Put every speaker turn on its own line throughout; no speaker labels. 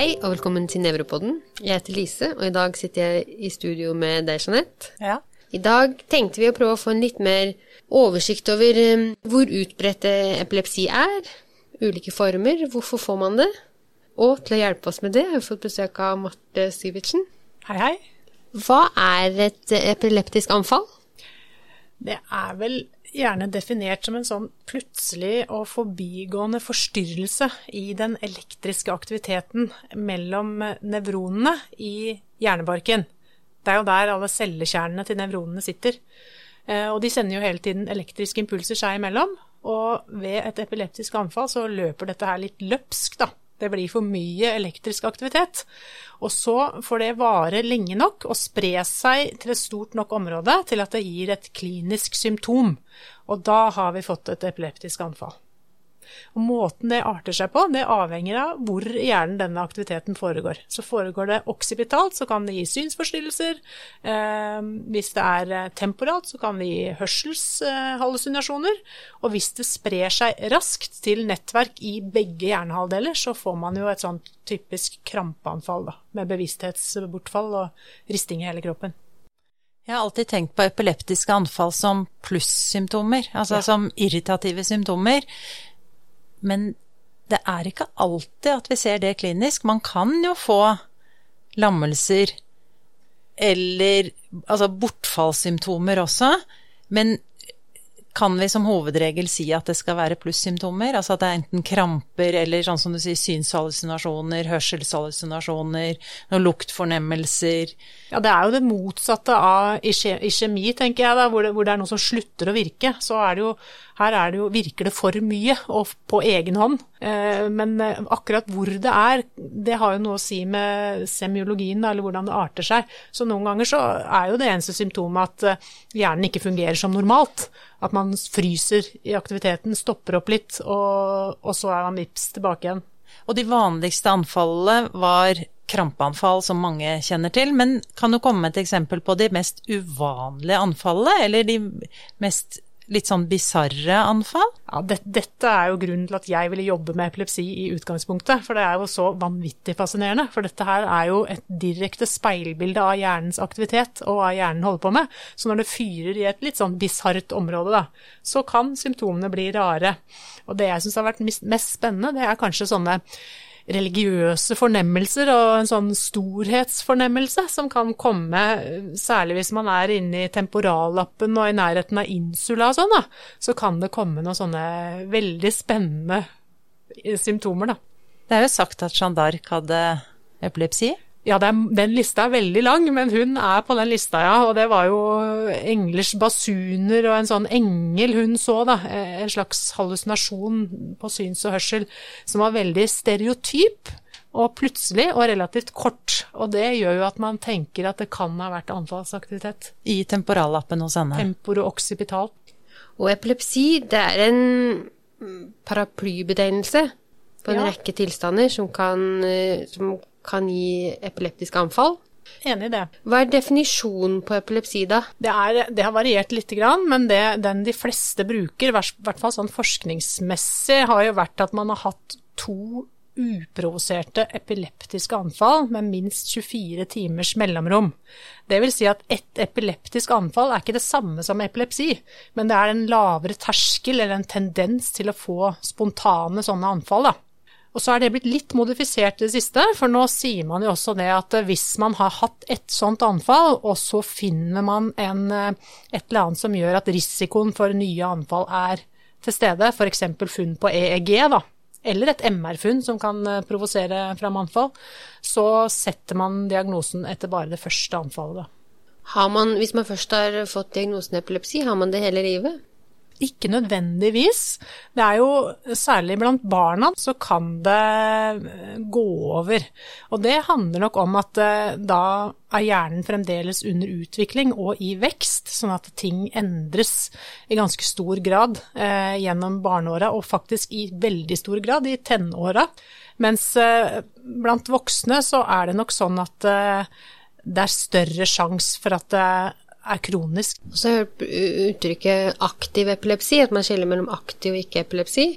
Hei og velkommen til Nevropodden. Jeg heter Lise, og i dag sitter jeg i studio med deg, Jeanette.
Ja.
I dag tenkte vi å prøve å få en litt mer oversikt over um, hvor utbredt epilepsi er, ulike former, hvorfor får man det? Og til å hjelpe oss med det har vi fått besøk av Marte Syvertsen.
Hei, hei.
Hva er et epileptisk anfall?
Det er vel gjerne definert som en sånn plutselig og forbigående forstyrrelse i den elektriske aktiviteten mellom nevronene i hjernebarken. Det er jo der alle cellekjernene til nevronene sitter. Eh, og de sender jo hele tiden elektriske impulser seg imellom. Og ved et epileptisk anfall så løper dette her litt løpsk, da. Det blir for mye elektrisk aktivitet. Og så får det vare lenge nok og spre seg til et stort nok område til at det gir et klinisk symptom. Og da har vi fått et epileptisk anfall. Og Måten det arter seg på, det avhenger av hvor i hjernen denne aktiviteten foregår. Så foregår det oksipitalt, så kan det gi synsforstyrrelser. Eh, hvis det er eh, temporalt, så kan det gi hørselshallusinasjoner. og hvis det sprer seg raskt til nettverk i begge hjernehalvdeler, så får man jo et sånt typisk krampeanfall da, med bevissthetsbortfall og risting i hele kroppen.
Jeg har alltid tenkt på epileptiske anfall som plussymptomer, altså ja. som irritative symptomer. Men det er ikke alltid at vi ser det klinisk. Man kan jo få lammelser eller altså bortfallssymptomer også, men kan vi som hovedregel si at det skal være plussymptomer? Altså at det er enten kramper eller sånn som du sier, synshallusinasjoner, hørselshallusinasjoner, noen luktfornemmelser?
Ja, det er jo det motsatte av iskjemi, tenker jeg, da, hvor det, hvor det er noe som slutter å virke. Så er det jo her er det jo, virker det for mye, og på egen hånd. Eh, men eh, akkurat hvor det er, det har jo noe å si med semiologien, eller hvordan det arter seg. Så noen ganger så er jo det eneste symptomet at eh, hjernen ikke fungerer som normalt. At man fryser i aktiviteten, stopper opp litt, og, og så er man vips tilbake igjen.
Og de vanligste anfallene var krampeanfall, som mange kjenner til. Men kan du komme med et eksempel på de mest uvanlige anfallene, eller de mest litt sånn bisarre anfall?
Ja, det, dette er jo grunnen til at jeg ville jobbe med epilepsi i utgangspunktet. For det er jo så vanvittig fascinerende. For dette her er jo et direkte speilbilde av hjernens aktivitet og hva hjernen holder på med. Så når det fyrer i et litt sånn bisart område, da, så kan symptomene bli rare. Og det jeg syns har vært mest spennende, det er kanskje sånne religiøse fornemmelser og en sånn storhetsfornemmelse som kan komme, særlig hvis man er inne i temporallappen og i nærheten av insula og sånn, da, så kan det komme noen sånne veldig spennende symptomer, da.
Det er jo sagt at Jeanne d'Arc hadde epilepsi?
Ja, den, den lista er veldig lang, men hun er på den lista, ja. Og det var jo englers basuner og en sånn engel hun så, da. En slags hallusinasjon på syns og hørsel som var veldig stereotyp. Og plutselig og relativt kort. Og det gjør jo at man tenker at det kan ha vært anfallsaktivitet.
I temporallappen hos henne.
Temporooccipital.
Og epilepsi, det er en paraplybetegnelse på en ja. rekke tilstander som kan, eh, som kan gi epileptisk anfall.
Enig i det.
Hva er definisjonen på epilepsi, da?
Det, er, det har variert lite grann, men det, den de fleste bruker, i hvert fall sånn forskningsmessig, har jo vært at man har hatt to uprovoserte epileptiske anfall med minst 24 timers mellomrom. Det vil si at ett epileptisk anfall er ikke det samme som epilepsi, men det er en lavere terskel eller en tendens til å få spontane sånne anfall. da. Og så er det blitt litt modifisert i det siste, for nå sier man jo også det at hvis man har hatt et sånt anfall, og så finner man en, eh, et eller annet som gjør at risikoen for nye anfall er til stede, f.eks. funn på EEG, da, eller et MR-funn som kan eh, provosere fram anfall, så setter man diagnosen etter bare det første anfallet. Da.
Har man, hvis man først har fått diagnosen epilepsi, har man det hele livet?
Ikke nødvendigvis. Det er jo særlig blant barna så kan det eh, gå over. Og det handler nok om at eh, da er hjernen fremdeles under utvikling og i vekst, sånn at ting endres i ganske stor grad eh, gjennom barneåra, og faktisk i veldig stor grad i tenåra. Mens eh, blant voksne så er det nok sånn at eh, det er større sjanse for at er kronisk.
Så har jeg hørt uttrykket aktiv epilepsi, at man skiller mellom aktiv og ikke-epilepsi.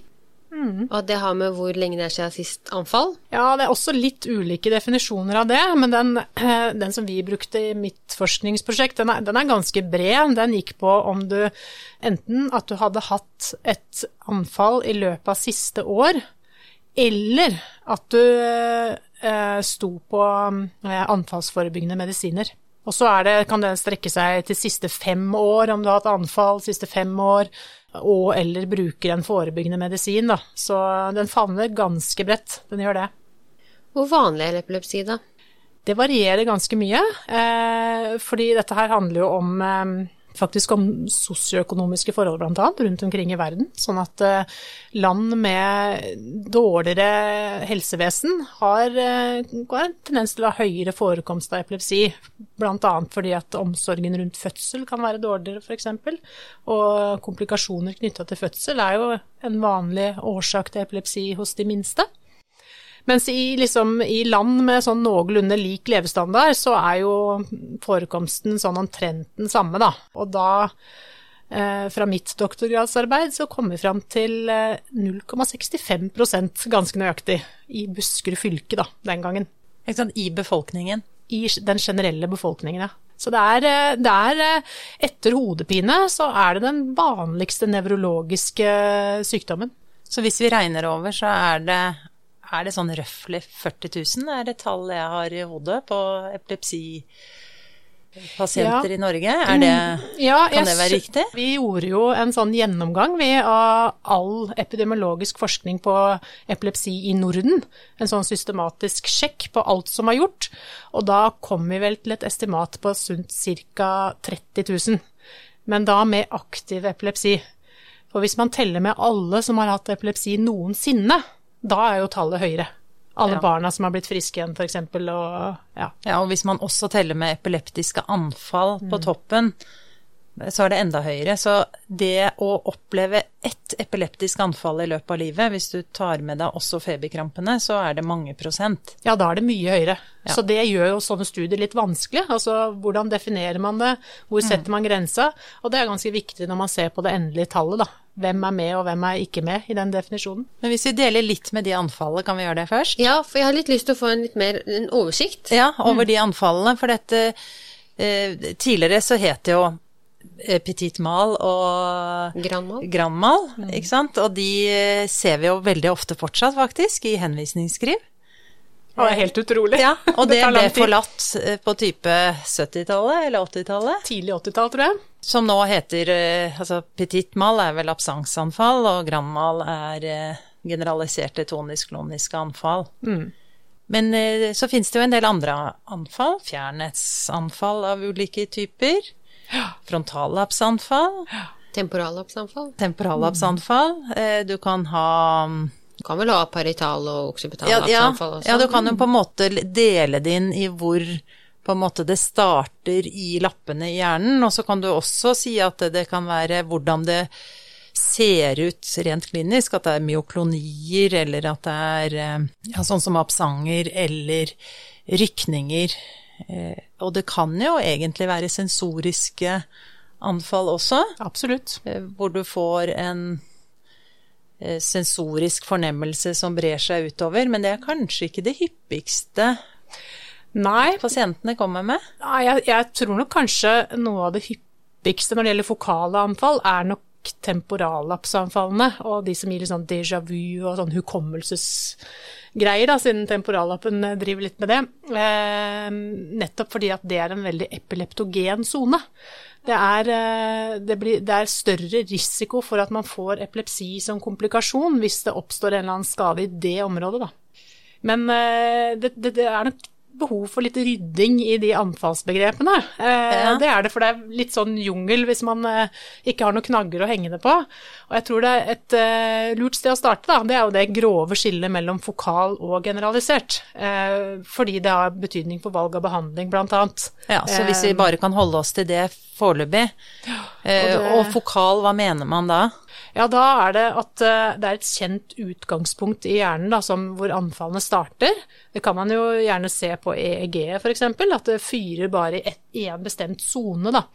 Og det har med hvor lenge det er siden sist anfall.
Ja, det er også litt ulike definisjoner av det, men den, eh, den som vi brukte i mitt forskningsprosjekt, den er, den er, ganske bred. Den gikk på om du enten at du hadde hatt et anfall i løpet av siste år, eller at du eh, sto på eh, anfallsforebyggende medisiner. Og så kan den strekke seg til siste fem år, om du har hatt anfall siste fem år, og eller bruker en forebyggende medisin. Da. Så den favner ganske bredt, den gjør det.
Hvor vanlig er epilepsi, da?
Det varierer ganske mye, eh, fordi dette her handler jo om eh, faktisk om sosioøkonomiske forhold bl.a. rundt omkring i verden. Sånn at eh, land med dårligere helsevesen har, eh, en tendens til å ha høyere forekomst av epilepsi. Bl.a. fordi at omsorgen rundt fødsel kan være dårligere f.eks. Og komplikasjoner knytta til fødsel er jo en vanlig årsak til epilepsi hos de minste. Mens i, liksom, i land med sånn noenlunde lik levestandard, så er jo forekomsten sånn omtrent den samme, da. Og da, eh, fra mitt doktorgradsarbeid, så kom vi fram til eh, 0,65% ganske nøyaktig, i Buskerud fylke, da, den gangen.
Ikke sant, I befolkningen?
I den generelle befolkningen, ja. Så det er, eh, det er, eh, etter hodepine, så er det den vanligste nevrologiske sykdommen.
Så hvis vi regner over, så er det er det sånn røftlig 40 000, er det tall jeg har i hodet på epilepsipasienter ja. i Norge? Det, ja, kan det være riktig?
Vi gjorde jo en sånn gjennomgang vi, av all epidemiologisk forskning på epilepsi i Norden. En sånn systematisk sjekk på alt som er gjort. Og da kom vi vel til et estimat på sunt ca. 30 000. Men da med aktiv epilepsi. For hvis man teller med alle som har hatt epilepsi noensinne, da er jo tallet høyere. Alle ja. barna som har blitt friske igjen, f.eks. Og,
ja. ja, og hvis man også teller med epileptiske anfall på mm. toppen, så er det enda høyere. Så det å oppleve ett epileptisk anfall i løpet av livet, hvis du tar med deg også feberkrampene, så er det mange prosent.
Ja, da er det mye høyere. Ja. Så det gjør jo sånne studier litt vanskelig. Altså hvordan definerer man det, hvor mm. setter man grensa? Og det er ganske viktig når man ser på det endelige tallet, da hvem er med og hvem er ikke med i den definisjonen.
Men hvis vi deler litt med de anfallene, kan vi gjøre det først?
Ja, for jeg har litt lyst til å få en litt mer en oversikt.
Ja, over mm. de anfallene. For dette eh, Tidligere så het det jo Petit Mal og
Grand
Mal. mm. ikke sant? Og de eh, ser vi jo veldig ofte fortsatt, faktisk, i henvisningsskriv.
Det er helt utrolig.
Ja, Og det, det ble forlatt eh, på type 70-tallet eller 80-tallet?
Tidlig 80-tall, tror jeg.
Som nå heter eh, altså Petit mal er vel absansanfall, og grand mal er eh, generaliserte tonisk-kloniske anfall. Mm. Men så finnes det jo en del andre anfall. Fjernhetsanfall av ulike typer. Frontallapsanfall.
Temporallapsanfall.
Temporallapsanfall. Du kan ha mm,
du kan vel ha parital og oksypitalapsanfall
ja, ja. Ja, du kan jo på en måte dele det inn i hvor på en måte det starter i lappene i hjernen, og så kan du også si at det kan være hvordan det ser ut rent klinisk, at det er myoklonier, eller at det er eh, ja, sånn som absanger eller rykninger. Og det kan jo egentlig være sensoriske anfall også.
Absolutt.
Eh, hvor du får en Eh, sensorisk fornemmelse som brer seg utover, men det er kanskje ikke det hyppigste
Nei.
pasientene kommer med?
Nei, jeg, jeg, tror nok kanskje noe av det hyppigste når det gjelder fokale anfall, er nok temporallapsanfallene, og de som gir litt sånn déjà vu og sånn hukommelsesgreier, da, siden temporallappen driver litt med det. Eh, nettopp fordi at det er en veldig epileptogen sone. Det eh, det, det er, større risiko for at man får epilepsi som komplikasjon hvis det oppstår en eller annen skade i det området, da. Men eh, det, det, det er nok behov for litt rydding i de anfallsbegrepene. Eh, ja. Det er det, for det er litt sånn jungel hvis man eh, ikke har noen knagger å henge det på. Og jeg tror det er et eh, lurt sted å starte, da, det er jo det grove skillet mellom fokal og generalisert. Fordi det har betydning for valg av behandling, blant annet.
Ja, så hvis vi bare kan holde oss til det foreløpig. og, det... og fokal, hva mener man da?
Ja, da er det at eh, det er et kjent utgangspunkt i hjernen da, hvor anfallene starter. Det kan man jo gjerne se på EEG f.eks., at det fyrer bare i én bestemt sone. da.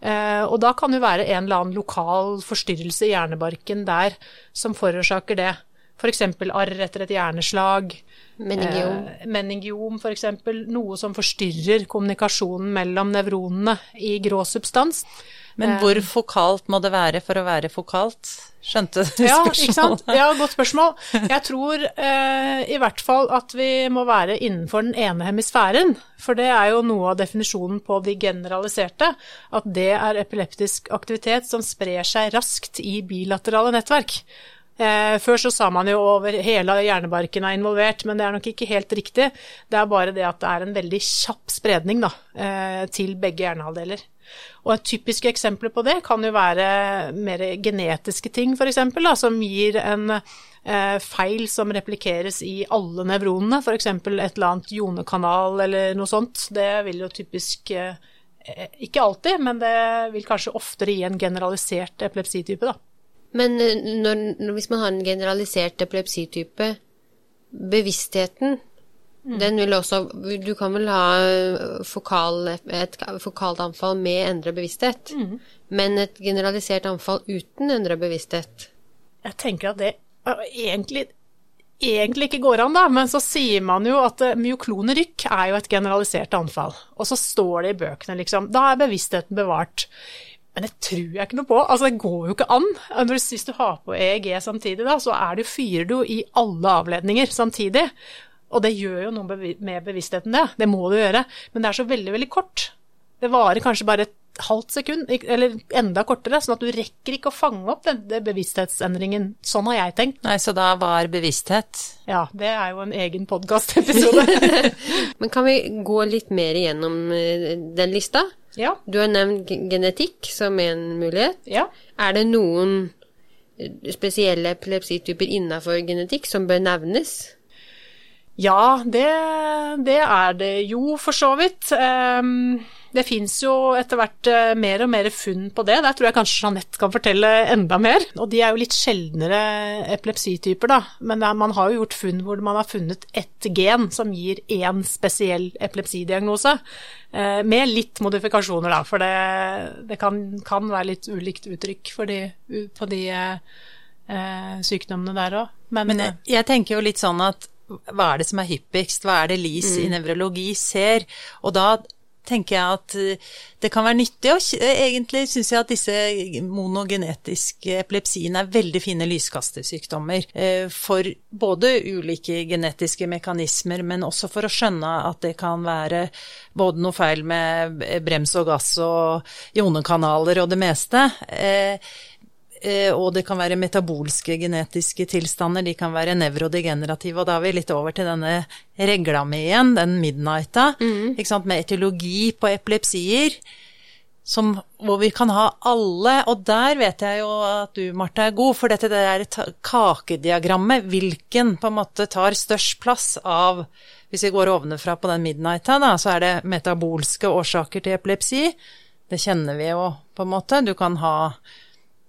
Eh, og da kan det være en eller annen lokal forstyrrelse i hjernebarken der som forårsaker det. F.eks. arr etter et hjerneslag.
Meningiom.
Eh, meningiom, f.eks. Noe som forstyrrer kommunikasjonen mellom nevronene i grå substans.
Men hvor fokalt må det være for å være fokalt? Skjønte du
Ja,
spørsmålet?
ikke sant? Ja, godt spørsmål. Jeg tror eh, i hvert fall at vi må være innenfor den ene hemisfæren. For det er jo noe av definisjonen på de generaliserte. At det er epileptisk aktivitet som sprer seg raskt i bilaterale nettverk. Eh, før så sa man jo over hele hjernebarken er involvert, men det er nok ikke helt riktig. Det er bare det at det er en veldig kjapp spredning da, eh, til begge hjernehalvdeler. Og et typisk eksempel på det kan jo være mer genetiske ting, f.eks., som gir en eh, feil som replikeres i alle nevronene, f.eks. et eller annet jonekanal eller noe sånt. Det vil jo typisk ikke alltid, men det vil kanskje oftere gi en generalisert epilepsitype, da.
Men eh, når, hvis man har en generalisert epilepsitype, bevisstheten den vil også Du kan vel ha fokal, et fokalt anfall med endret bevissthet, men et generalisert anfall uten endret bevissthet
Jeg tenker at det egentlig, egentlig ikke går an, da, men så sier man jo at uh, myoklonerykk er jo et generalisert anfall. Og så står det i bøkene, liksom. Da er bevisstheten bevart. Men det tror jeg ikke noe på. Altså, det går jo ikke an. Hvis du har på EEG samtidig, da, så er det, fyrer du i alle avledninger samtidig. Og det gjør jo noe med bevisstheten, det. Det må du gjøre. Men det er så veldig, veldig kort. Det varer kanskje bare et halvt sekund, eller enda kortere, sånn at du rekker ikke å fange opp den, den bevissthetsendringen. Sånn har jeg tenkt.
Nei, så da hva er bevissthet?
Ja, det er jo en egen podkastepisode.
Men kan vi gå litt mer igjennom eh, den lista?
Ja.
Du har nevnt genetikk som en mulighet.
Ja.
Er det noen eh, spesielle epilepsityper innafor genetikk som bør nevnes?
Ja, det, det, er det jo for så vidt. Um, det fins jo etter hvert uh, mer og mer funn på det. Der tror jeg kanskje Jeanette kan fortelle enda mer. Og de er jo litt sjeldnere epilepsityper, da. Men man har jo gjort funn hvor man har funnet ett gen som gir én spesiell epilepsidiagnose. Uh, med litt modifikasjoner, da. For det, det kan, kan, være litt ulikt uttrykk de, på de eh, sykdommene der òg.
Men, Men jeg, jeg tenker jo litt sånn at hva er det som er hyppigst, hva er det LIS mm. i nevrologi ser? Og da tenker jeg at det kan være nyttig, og egentlig syns jeg at disse monogenetiske epilepsiene er veldig fine lyskastersykdommer for både ulike genetiske mekanismer, men også for å skjønne at det kan være både noe feil med brems og gass og jonekanaler og det meste. Og det kan være metabolske genetiske tilstander, de kan være nevrodegenerative. Og da er vi litt over til denne regla mi igjen, den midnighta, mm. med etiologi på epilepsier. Som, hvor vi kan ha alle, og der vet jeg jo at du, Marte, er god, for dette det der kakediagrammet, hvilken på en måte tar størst plass av Hvis vi går ovenfra på den midnighta, da, så er det metabolske årsaker til epilepsi. Det kjenner vi jo, på en måte. Du kan ha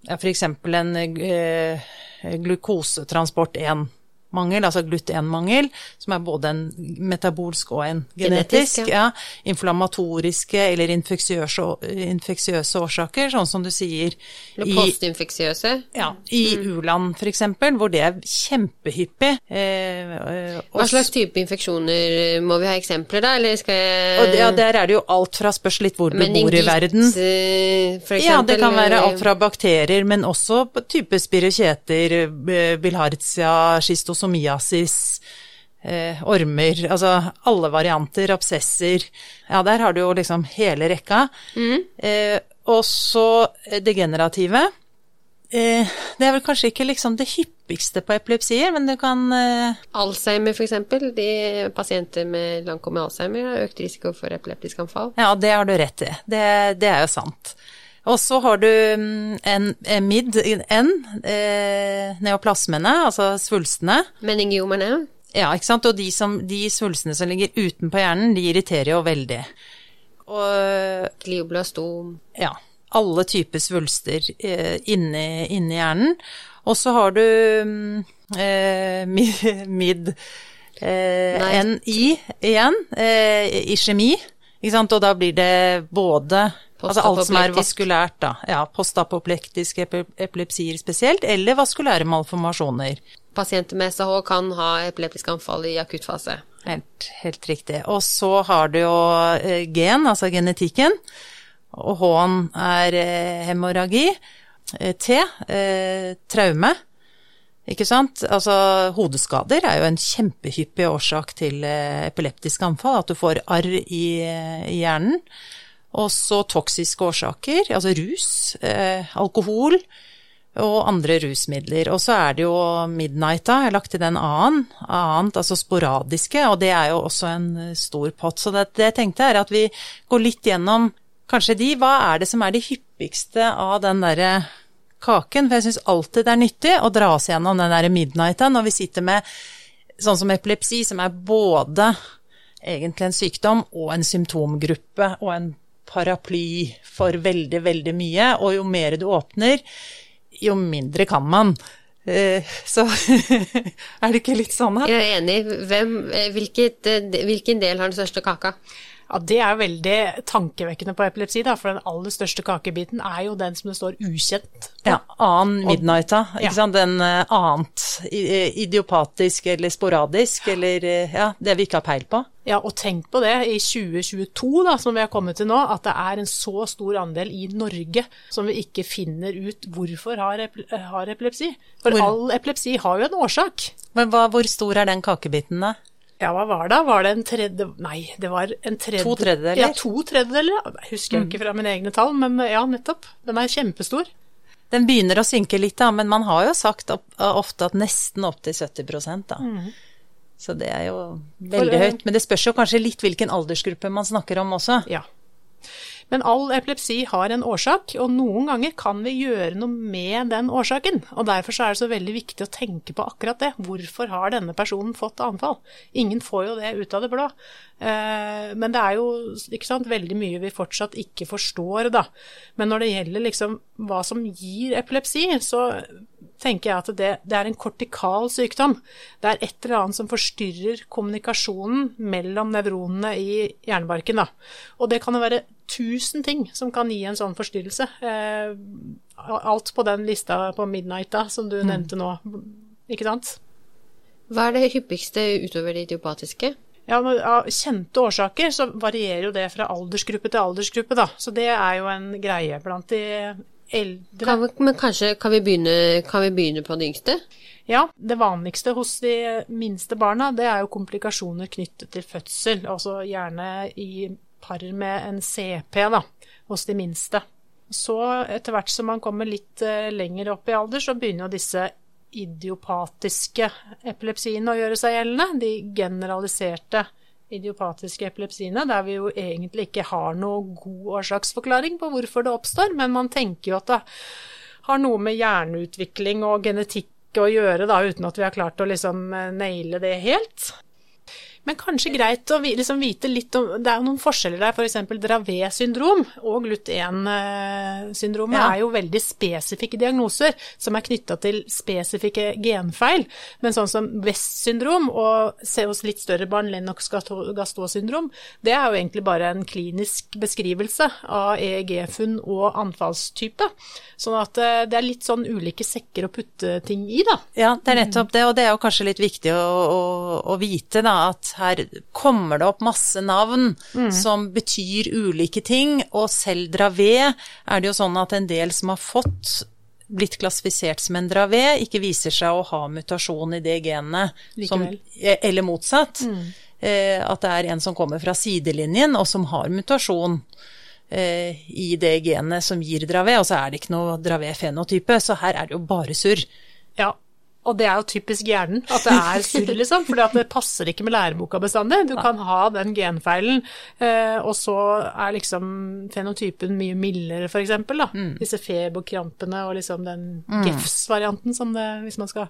ja, f.eks. en eh, glukosetransport 1 mangel, altså glutenmangel, som er både en metabolsk og en genetisk, genetisk ja. Ja, inflammatoriske eller infeksiøse, infeksiøse, årsaker, sånn som du sier
eller Postinfeksiøse?
Ja, i mm. u-land f.eks., hvor det er kjempehyppig. Eh, eh
Hva slags type infeksjoner eh, må vi ha eksempler, da, eller skal jeg
det, Ja, der er det jo alt fra spørs litt hvor du men bor i verden.
Eh, for eksempel,
ja, det kan være alt fra bakterier, men også type spirocheter, bilhartia, skistos schistosomiasis, eh, ormer, altså alle varianter, absesser. Ja, der har du jo liksom hele rekka.
Mm.
Eh, og så degenerative. Eh, det er vel kanskje ikke liksom det hyppigste på epilepsier, men du kan eh...
Alzheimer f.eks. De pasienter med langtkommende Alzheimer har økt risiko for epileptisk anfall.
Ja, det har du rett i. Det, det er jo sant. Og så har du en, en mid, N, eh, neoplasmene, altså svulstene.
Meningiomene.
Ja, ikke sant. Og de, som, de svulstene som ligger utenpå hjernen, de irriterer jo veldig. Og
Glioblastom.
Ja. Alle typer svulster eh, inni, inni hjernen. Og så har du eh, mid eh, NI igjen, eh, iskjemi. Ikke sant? Og da blir det både Altså alt som er vaskulært, da. Ja, postapoplektiske epilepsier spesielt, eller vaskulære malformasjoner.
pasienter med SAH kan ha epileptisk anfall i akuttfase.
Helt, helt riktig. Og så har du jo eh, gen, altså genetikken. Og H-en er hemoragi. hemorragi. Eh, T, eh, traume. Ikke sant? Altså, hodeskader er jo en kjempehyppig årsak til eh, epileptiske anfall, at du får arr i, eh, i hjernen. Og så toksiske årsaker, altså rus, eh, alkohol og andre rusmidler. Og så er det jo midnight, da, jeg har lagt til den annen, annet, altså sporadiske, og det er jo også en eh, stor pott. Så det, det jeg tenkte er at vi går litt gjennom kanskje de, hva er det som er de hyppigste av den derre kaken? For jeg syns alltid det er nyttig å dra oss gjennom den derre midnighten når vi sitter med sånn som epilepsi, som er både egentlig en sykdom og en symptomgruppe og en paraply for veldig, veldig mye. Og jo mer du åpner, jo mindre kan man. Eh, Så er det ikke litt sånn her?
Jeg er enig. Hvem, eh, hvilket, eh, hvilken del har den største kaka?
Ja, Det er veldig tankevekkende på epilepsi, da, for den aller største kakebiten er jo den som det står ukjent på.
Ja, annen midnighta, ikke
Ja.
sant. Den uh, annet idiopatisk eller sporadisk, eller uh, ja, det vi ikke har peil på.
Ja, og tenk på det i 2022, da, som vi har kommet til nå, at det er en så stor andel i Norge som vi ikke finner ut hvorfor har, har epilepsi. For
Hvor-
all epilepsi har jo en årsak.
Men hva, hvor stor er den kakebiten, da?
Ja, hva var det? Var det en tredje Nei, det var en tredje...
To tredjedeler?
Ja, to tredjedeler. Jeg husker jo ikke fra mine egne tall, men ja, nettopp. Den er kjempestor.
Den begynner å synke litt, da, men man har jo sagt opp, ofte at nesten opp til 70 da. Så det er jo veldig
eh,
høyt. Men det spørs jo kanskje litt hvilken aldersgruppe man snakker om også.
Ja. Men all epilepsi har en årsak, og noen ganger kan vi gjøre noe med den årsaken. Og derfor er det så veldig viktig å tenke på akkurat det. Hvorfor har denne personen fått anfall? Ingen får jo det ut av det blå. Eh, men det er jo sant, veldig mye vi fortsatt ikke forstår, da. Men når det gjelder liksom hva som gir epilepsi, så tenker jeg at det, det er en kortikal sykdom. Det er et eller annet som forstyrrer kommunikasjonen mellom nevronene i hjernebarken. Da. Og det kan jo være tusen ting som kan gi en sånn forstyrrelse. Eh, alt på den lista på Midnight da, som du nevnte nå. Ikke sant?
Hva er det hyppigste utover det idiopatiske?
Ja, Av kjente årsaker så varierer jo det fra aldersgruppe til aldersgruppe, da. Så det er jo en greie blant de eldre.
Kan vi, men kanskje kan vi, begynne, kan vi begynne på de yngste?
Ja, det vanligste hos de minste barna, det er jo komplikasjoner knyttet til fødsel. Altså gjerne i par med en CP, da, hos de minste. Så etter hvert som man kommer litt eh, lenger opp i alder, så begynner jo disse idiopatiske epilepsiene å gjøre seg gjeldende. De generaliserte idiopatiske epilepsiene, der vi jo egentlig ikke har noe god årsaksforklaring på hvorfor det oppstår, men man tenker jo at det har noe med hjerneutvikling og genetikk å gjøre, da, uten at vi har klart å liksom eh, naile det helt. Men kanskje greit å liksom vite litt om Det er jo noen forskjeller der, f.eks. Dravet-syndrom og GLUT1-syndromet
ja.
er jo veldig spesifikke diagnoser som er knytta til spesifikke genfeil. Men sånn som West-syndrom og se hos litt større barn Lennox-Gastaut-syndrom, det er jo egentlig bare en klinisk beskrivelse av EEG-funn og anfallstype. Sånn at eh, det er litt sånn ulike sekker å putte ting i, da.
Ja, det er nettopp det, og det er jo kanskje litt viktig å, å, å vite, da, at her kommer det opp masse navn som betyr ulike ting, og selv Dravé er det jo sånn at en del som har fått blitt klassifisert som en dravé, ikke viser seg å ha mutasjon i det genet, som,
Likevel.
eller motsatt. Eh, at det er en som kommer fra sidelinjen, og som har mutasjon eh, i det genet som gir dravé, og så er det ikke noe dravé-fenotype, så her er det jo bare surr.
Ja, og det er jo typisk hjernen, at det er surr, liksom. For det passer ikke med læreboka bestandig. Du kan ha den genfeilen, eh, og så er liksom fenotypen mye mildere, for eksempel. Disse feberkrampene og liksom den GEFS-varianten, som det, hvis man skal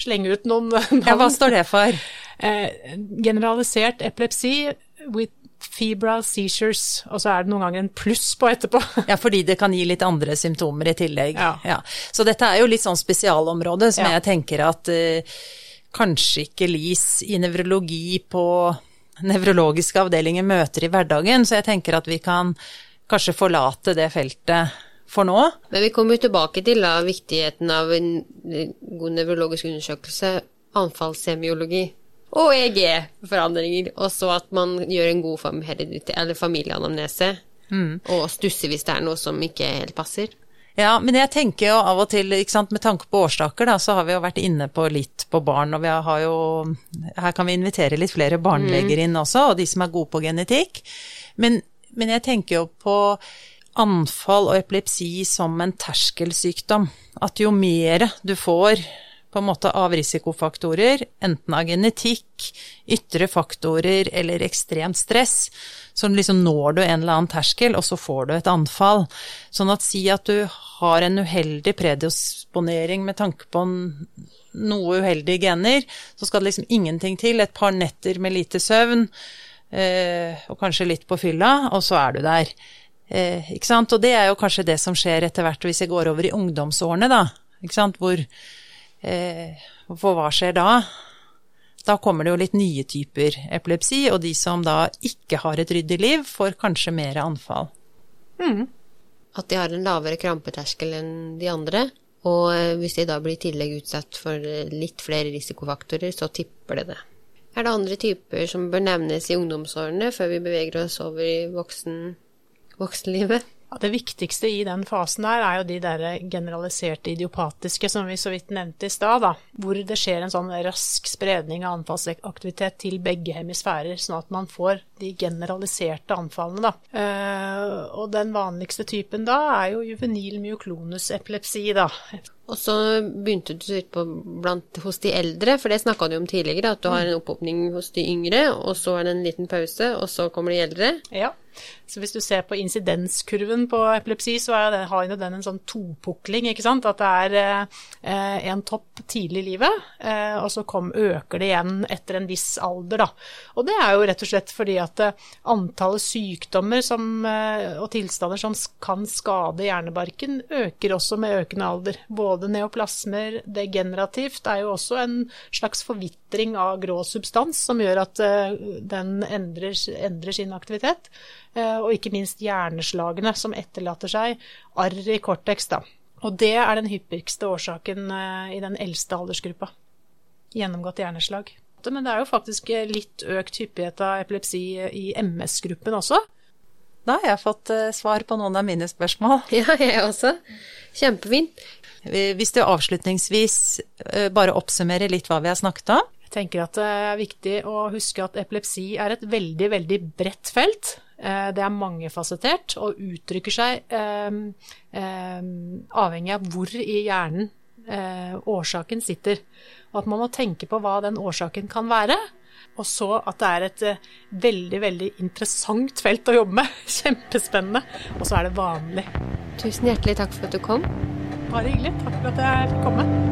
slenge ut noen navn.
Ja, hva står det for?
Eh, generalisert epilepsi with febrile seizures, og så er det noen ganger en pluss på etterpå.
Ja, fordi det kan gi litt andre symptomer i tillegg.
Ja.
Så dette er jo litt sånn spesialområde som
Ja.
jeg tenker at uh, kanskje ikke LIS i nevrologi på nevrologiske avdelinger møter i hverdagen, så jeg tenker at vi kan kanskje forlate det feltet for nå.
Men vi kommer jo tilbake til da, viktigheten av en god nevrologisk undersøkelse, anfallssemiologi og EG-forandringer, og så at man gjør en god familieanamnese, mm. og stusser hvis det er noe som ikke helt passer.
Ja, men jeg tenker jo av og til, sant, med tanke på årsaker, da, så har vi jo vært inne på litt på barn, og vi har jo Her kan vi invitere litt flere barneleger mm. inn også, og de som er gode på genetikk. Men, men jeg tenker jo på anfall og epilepsi som en terskelsykdom. At jo mer du får på en måte av risikofaktorer, enten av genetikk, ytre faktorer eller ekstremt stress, så liksom når du en eller annen terskel, og så får du et anfall. Sånn at si at du har en uheldig predisponering med tanke på noe uheldige gener, så skal det liksom ingenting til. Et par netter med lite søvn, eh, og kanskje litt på fylla, og så er du der. Eh, ikke sant? Og det er jo kanskje det som skjer etter hvert hvis jeg går over i ungdomsårene, da. Ikke sant? Hvor for hva skjer da? Da kommer det jo litt nye typer epilepsi, og de som da ikke har et ryddig liv, får kanskje mer anfall.
Mm. At de har en lavere krampeterskel enn de andre. Og eh, hvis de da blir i tillegg utsatt for litt flere risikofaktorer, så tipper det det. Er det andre typer som bør nevnes i ungdomsårene før vi beveger oss over i voksen, voksenlivet?
Ja, det viktigste i den fasen der er jo de der generaliserte idiopatiske som vi så vidt nevnte i stad, hvor det skjer en sånn rask spredning av anfallsaktivitet til begge hemisfærer, sånn at man får de generaliserte anfallene. Da. Uh, og den vanligste typen da er jo juvenil myoklonus epilepsi, da.
Og så begynte du på blant, hos de eldre, for det snakka du om tidligere, at du har en opphopning hos de yngre, og så er det en liten pause, og så kommer de eldre.
Ja. Så hvis du ser på insidenskurven på epilepsi, så det, har jo den en sånn topukling, ikke sant. At det er eh, en topp tidlig i livet, eh, og så kom, øker det igjen etter en viss alder, da. Og det er jo rett og slett fordi at eh, antallet sykdommer som, eh, og tilstander som kan skade hjernebarken, øker også med økende alder. Både neoplasmer, degenerativt, er jo også en slags forvitring av grå substans som gjør at eh, den endrer, endrer sin aktivitet. Eh, og ikke minst hjerneslagene som etterlater seg arr i cortex. Da. Og det er den hyppigste årsaken i den eldste aldersgruppa. Gjennomgått hjerneslag. Men det er jo faktisk litt økt hyppighet av epilepsi i MS-gruppen også.
Da har jeg fått eh, svar på noen av mine spørsmål.
Ja, jeg også. Kjempefint.
Hvis du avslutningsvis bare oppsummerer litt hva vi har snakket om?
Jeg tenker at det er viktig å huske at epilepsi er et veldig, veldig bredt felt. Eh, det er mangefasettert og uttrykker seg eh, eh, avhengig av hvor i hjernen årsaken sitter. Og at man må tenke på hva den årsaken kan være. Og så at det er et veldig, veldig interessant felt å jobbe med. Kjempespennende. Og så er det vanlig.
Tusen hjertelig takk for at du kom.
Bare hyggelig. Takk for at jeg fikk komme.